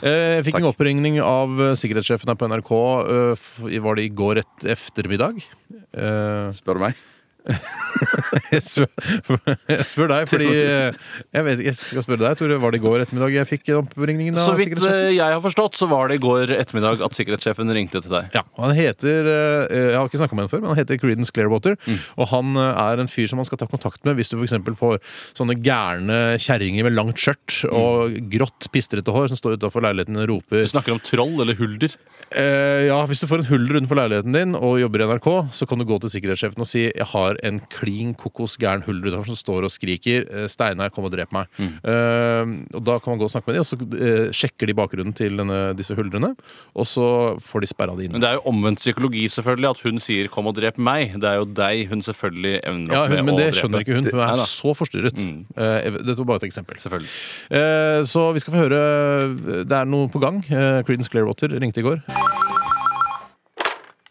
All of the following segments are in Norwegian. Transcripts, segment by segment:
Eh, Jeg fikk en oppringning av eh, sikkerhetssjefen her på NRK. eh, Var det i går et ettermiddag? Spør du meg? Jeg spør, jeg spør deg, fordi eh, Jeg vet jeg skal spørre deg, Tore. Var det i går ettermiddag jeg fikk oppringningen Så vidt eh, jeg har forstått, så var det i går ettermiddag at sikkerhetssjefen ringte til deg. Ja, Han heter eh, Jeg har ikke snakka med ham før, men han heter Creedence Clearwater. Mm. Og han er en fyr som man skal ta kontakt med hvis du f.eks. får sånne gærne kjerringer med langt skjørt og grått, pistrete hår som står utafor leiligheten og roper Du snakker om troll eller hulder. Ja, Hvis du får en hulder utenfor leiligheten din og jobber i NRK, så kan du gå til sikkerhetssjefen og si jeg har en klin kokos gæren utenfor som står og skriker eh, 'Steinar, kom og drep meg'. Mm. Uh, og Da kan man gå og snakke med dem, og så uh, sjekker de bakgrunnen til denne, disse huldrene. Og så får de sperra det Men det er jo omvendt psykologi, selvfølgelig, at hun sier 'kom og drep meg'. Det er jo deg hun selvfølgelig evner Ja, opp hun, med Men det skjønner ikke hun, for hun er så forstyrret. Eh, dette var bare et eksempel. Selvfølgelig. Eh, så vi skal få høre Det er noe på gang. Uh, Creedence Clearwater ringte i går.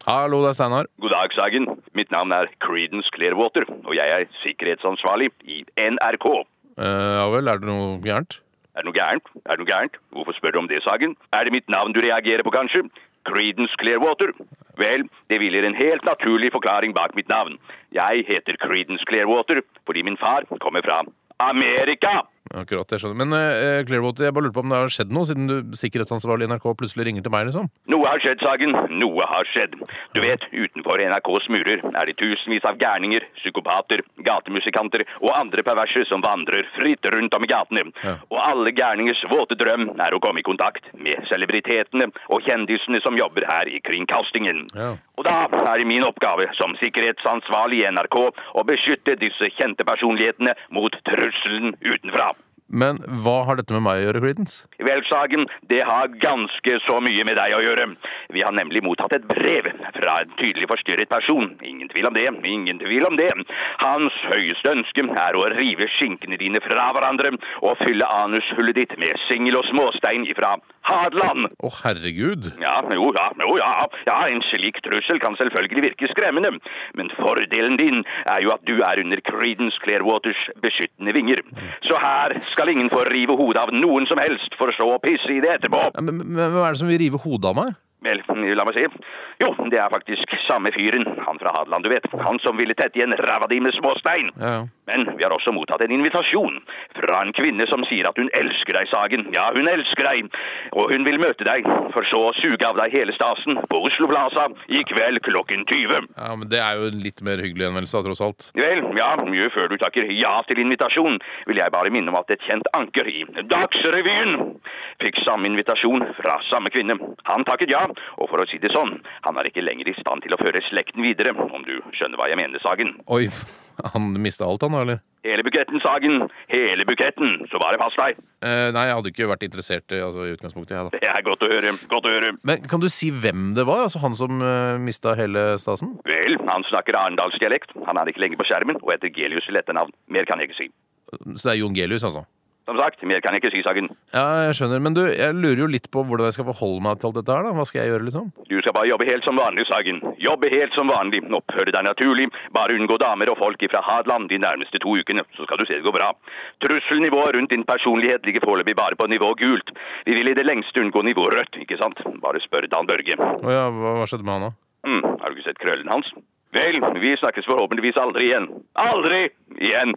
Hallo, det er Steinar. God dag, Sagen. Mitt navn er Creedence Clearwater, og jeg er sikkerhetsansvarlig i NRK. Eh, ja vel, er det noe gærent? Er det noe gærent? Er det noe gærent? Hvorfor spør du om det, Sagen? Er det mitt navn du reagerer på, kanskje? Creedence Clearwater? Vel, det hviler en helt naturlig forklaring bak mitt navn. Jeg heter Creedence Clearwater fordi min far kommer fra Amerika. Akkurat, jeg skjønner. Men eh, Clearwater, jeg bare lurer på om det har skjedd noe, siden du sikkerhetsansvarlig i NRK plutselig ringer til meg, liksom? Noe har skjedd, Sagen. Noe har skjedd. Du vet, utenfor NRKs murer er det tusenvis av gærninger, psykopater, gatemusikanter og andre perverse som vandrer fritt rundt om i gatene. Ja. Og alle gærningers våte drøm er å komme i kontakt med celebritetene og kjendisene som jobber her i kringkastingen. Ja. Og da er det min oppgave som sikkerhetsansvarlig i NRK å beskytte disse kjente personlighetene mot trusselen utenfra. Men hva har dette med meg å gjøre, Creedence? Vel, Sagen, det har ganske så mye med deg å gjøre. Vi har nemlig mottatt et brev fra en tydelig forstyrret person. Ingen tvil om det, ingen tvil om det. Hans høyeste ønske er å rive skinkene dine fra hverandre og fylle anushullet ditt med singel og småstein ifra Hadeland. Å, herregud! Ja, jo, ja, jo, ja. Ja, en slik trussel kan selvfølgelig virke skremmende. Men fordelen din er jo at du er under Creedence Clearwaters beskyttende vinger. Så her skal ingen få rive hodet av noen som helst, for så å pisse i det etterpå. Ja, men, men hvem er det som vil rive hodet av meg? Vel, la meg se. Jo, det er faktisk samme fyren, han fra Hadeland, du vet. Han som ville tette igjen ræva di med småstein. Ja, ja. Men vi har også mottatt en invitasjon fra en kvinne som sier at hun elsker deg, Sagen. Ja, hun elsker deg. Og hun vil møte deg, for så å suge av deg hele stasen på Oslo Plaza i kveld klokken 20. ja, men Det er jo en litt mer hyggelig henvendelse, tross alt. Vel, ja, mye før du takker ja til invitasjon, vil jeg bare minne om at et kjent anker i Dagsrevyen fikk samme invitasjon fra samme kvinne. Han takket ja, og for å si det sånn, han er ikke lenger i stand til å føre slekten videre, om du skjønner hva jeg mener, Sagen. Oi, han mista alt, han, eller? Hele buketten, Sagen. Hele buketten. Så bare pass deg. Eh, nei, jeg hadde ikke vært interessert altså, i utgangspunktet, jeg, da. Det er godt å høre. Godt å høre. Men kan du si hvem det var? Altså han som uh, mista hele stasen? Vel, han snakker arendalsdialekt. Han er ikke lenger på skjermen og heter Gelius til etternavn. Mer kan jeg ikke si. Så det er Jon Gelius, altså? Som sagt, mer kan jeg ikke si, Sagen. Ja, jeg skjønner. Men du, jeg lurer jo litt på hvordan jeg skal forholde meg til alt dette her, da. Hva skal jeg gjøre, liksom? Du skal bare jobbe helt som vanlig, Sagen. Jobbe helt som vanlig. Oppføre deg naturlig. Bare unngå damer og folk fra Hadeland de nærmeste to ukene, så skal du se det går bra. Trusselnivået rundt din personlighet ligger foreløpig bare på nivå gult. Vi vil i det lengste unngå nivå rødt, ikke sant? Bare spør Dan Børge. Å ja, hva skjedde med han da? Mm, har du ikke sett krøllen hans? Vel, vi snakkes forhåpentligvis aldri igjen. Aldri igjen!